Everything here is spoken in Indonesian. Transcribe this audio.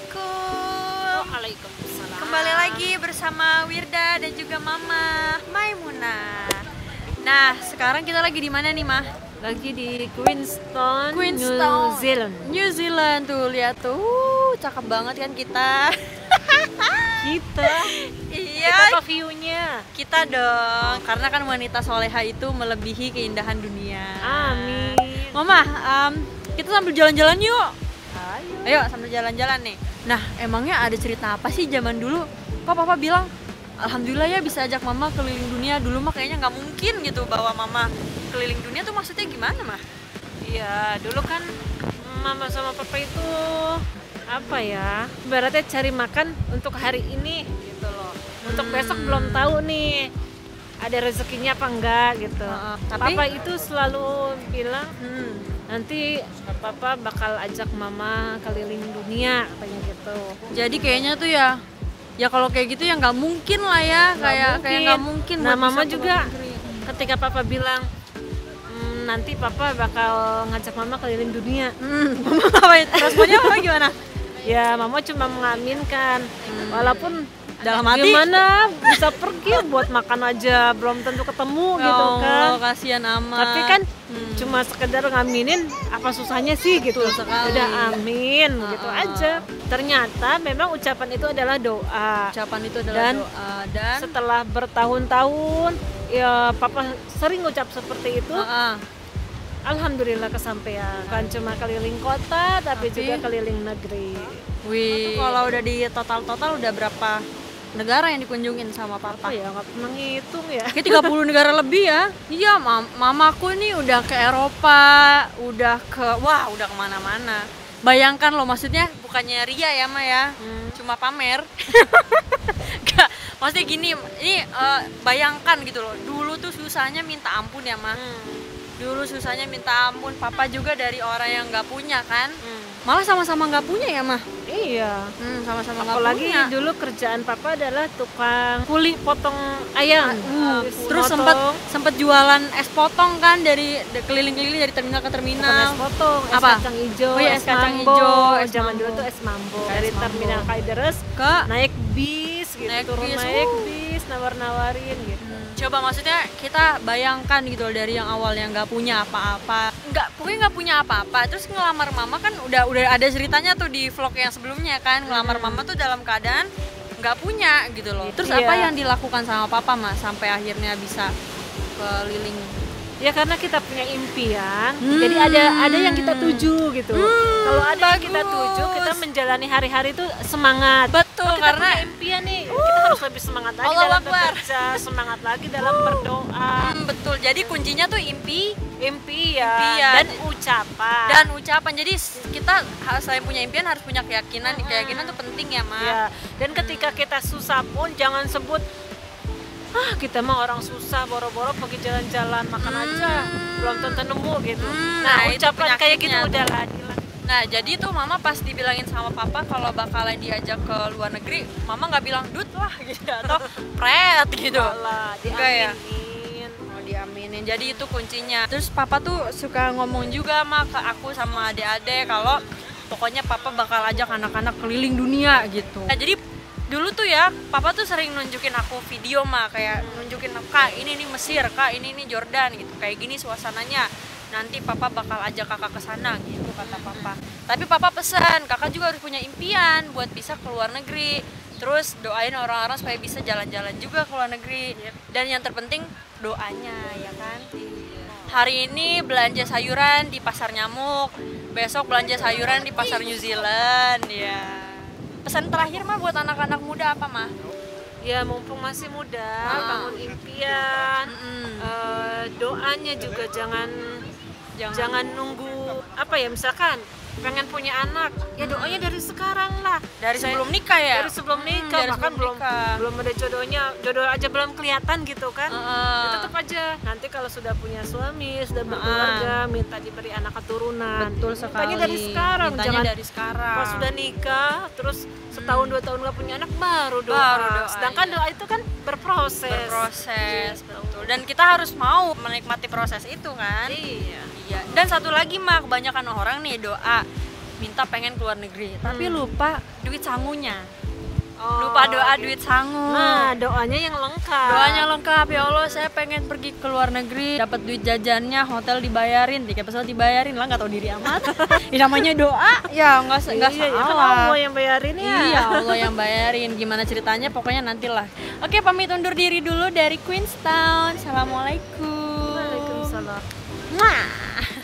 Assalamualaikum Waalaikumsalam. Kembali lagi bersama Wirda dan juga Mama Maimunah Nah, sekarang kita lagi di mana nih, Mah? lagi di Queenstown, Queenstown, New Zealand. New Zealand tuh, lihat tuh uh, Cakep banget kan kita Kita, Iya, kita apa view-nya? kita dong Karena kan wanita soleha itu melebihi keindahan dunia Amin. Mama, em, kita sambil jalan-jalan yuk Ayo. Ayo sambil jalan-jalan nih. Nah, emangnya ada cerita apa sih zaman dulu? Kok papa bilang, Alhamdulillah ya bisa ajak mama keliling dunia. Dulu mah kayaknya nggak mungkin gitu bawa mama keliling dunia tuh maksudnya gimana mah? Iya, dulu kan mama sama papa itu apa ya? Ibaratnya cari makan untuk hari ini gitu loh. Untuk Hmm. besok belum tahu nih ada rezekinya apa enggak gitu. Heeh, tapi- Papa itu selalu bilang Hmm. nanti papa bakal ajak mama keliling dunia katanya gitu. Jadi kayaknya tuh ya, ya kalau kayak gitu ya nggak mungkin lah ya, Nggak kayak kayak mungkin. nggak mungkin. Nah, mama juga ketika papa bilang "Hmm, nanti papa bakal ngajak mama keliling dunia Hmm, mama ngapain? Responnya mama gimana? ya mama cuma mengaminkan walaupun Dalam hati. gimana bisa pergi buat makan aja belum tentu ketemu Ya gitu kan kasihan amat. tapi kan Hmm. cuma sekedar ngaminin apa susahnya sih gitu sekali. udah amin gitu Ah, ah. aja ternyata memang ucapan itu adalah doa ucapan itu adalah Dan doa dan setelah bertahun-tahun ya papa sering ucap seperti itu Heeh. Alhamdulillah kesampaian kan cuma keliling kota tapi, Tapi- juga keliling negeri Wih, kalau udah di total-total udah berapa negara yang dikunjungin sama apa papa? ya nggak pernah ngitung ya Kayak 30 negara lebih ya. Iya, mam mamaku nih udah ke Eropa, udah ke wah, udah ke mana-mana. Bayangkan loh, maksudnya bukannya ria ya, Ma ya. Hmm. Cuma pamer. Gak, maksudnya gini, ini eh, bayangkan gitu loh. Dulu tuh susahnya minta ampun ya, Ma. Dulu susahnya minta ampun. Papa juga dari orang yang nggak punya kan. Hmm. Malah sama-sama nggak punya ya, Ma. iya Hmm, sama-sama nggak apalagi punya. dulu kerjaan papa adalah tukang kuli potong ayam Uh, Habis terus motong, sempet sempet jualan es potong kan dari keliling-keliling dari terminal ke bukan es terminal. potong es Apa? kacang hijau Oh iya, es kacang hijau, es zaman mambo. dulu tuh es mambo Es dari mambo. terminal Kaideres Ke naik bis gitu Naik turun bis, naik uh. bis nawar-nawarin gitu coba maksudnya kita bayangkan gitu loh dari yang awalnya nggak punya apa-apa, nggak pokoknya nggak punya apa-apa, terus ngelamar mama kan udah udah ada ceritanya tuh di vlog yang sebelumnya kan ngelamar mama tuh dalam keadaan nggak punya gitu loh. Terus Iya. apa yang dilakukan sama papa mas sampai akhirnya bisa keliling? Ya karena kita punya impian Hmm. jadi ada ada yang kita tuju gitu Hmm, kalau ada yang kita tuju kita menjalani hari-hari itu semangat Betul Kalau kita karena punya impian nih kita harus lebih semangat lagi Allahu dalam Akbar. bekerja semangat lagi dalam berdoa Hmm, betul. Jadi kuncinya tuh impi impian, Impian. dan ucapan dan ucapan. Jadi kita selain punya impian harus punya keyakinan. Keyakinan tuh penting ya, Ma. Ya, dan ketika kita susah pun jangan sebut ah kita mah orang susah boro-boro pergi jalan-jalan makan aja belum tentu nemu gitu. Hmm, nah, nah, ucapan kayak gitu udah lah. Nah, jadi tuh mama pas dibilangin sama papa kalau bakalan diajak ke luar negeri, mama nggak bilang dut lah gitu atau pret gitu. Enggak ya? Mau diaminin. Jadi itu kuncinya. Terus papa tuh suka ngomong juga sama ke aku sama adik-adik kalau pokoknya papa bakal ajak anak-anak keliling dunia gitu. Nah, jadi dulu tuh ya, papa tuh sering nunjukin aku video mah kayak nunjukin kak ini nih Mesir, kak ini nih Jordan gitu. Kayak gini suasananya. Nanti papa bakal ajak kakak ke sana gitu kata papa. Tapi papa pesan, kakak juga harus punya impian buat bisa ke luar negeri. Terus doain orang-orang supaya bisa jalan-jalan juga ke luar negeri. Dan yang terpenting doanya ya kan. Hari ini belanja sayuran di pasar nyamuk, besok belanja sayuran di pasar New Zealand ya. Pesan terakhir mah buat anak-anak muda apa mah? Ya mumpung masih muda, Ah. bangun impian. Mm-mm. Eh, doanya juga jangan Jangan, jangan nunggu apa ya misalkan pengen punya anak. Ya doanya dari sekarang lah. Dari Saya- sebelum nikah ya. dari sebelum Hmm, nikah dari bahkan sebelum belum nikah. belum ada jodohnya. Jodoh aja belum kelihatan gitu kan? Heeh. Ya tetap aja. Nanti kalau sudah punya suami sudah berkeluarga minta diberi anak keturunan. Betul Mintanya sekali. dari sekarang Mintanya jangan dari sekarang. pas sudah nikah terus setahun dua tahun nggak punya anak baru doa, Baru doa, sedangkan iya. doa itu kan berproses. Berproses betul. dan kita harus mau menikmati proses itu kan? Iya iya dan satu lagi mah kebanyakan orang nih doa minta pengen keluar negeri. Tapi Hmm. lupa duit sangunya. Oh, lupa doa gitu. duit sangu. Nah, doanya yang lengkap. doanya lengkap. Ya Allah saya pengen pergi ke luar negeri dapat duit jajannya hotel dibayarin tiket pesawat dibayarin. Lah nggak tahu diri amat. Ya, namanya doa. Ya nggak nggak iya, ya kan salah Allah yang bayarin ya. Iya Allah yang bayarin. Gimana ceritanya? Pokoknya nantilah. Oke pamit undur diri dulu dari Queenstown. Assalamualaikum. Waalaikumsalam. Mwah.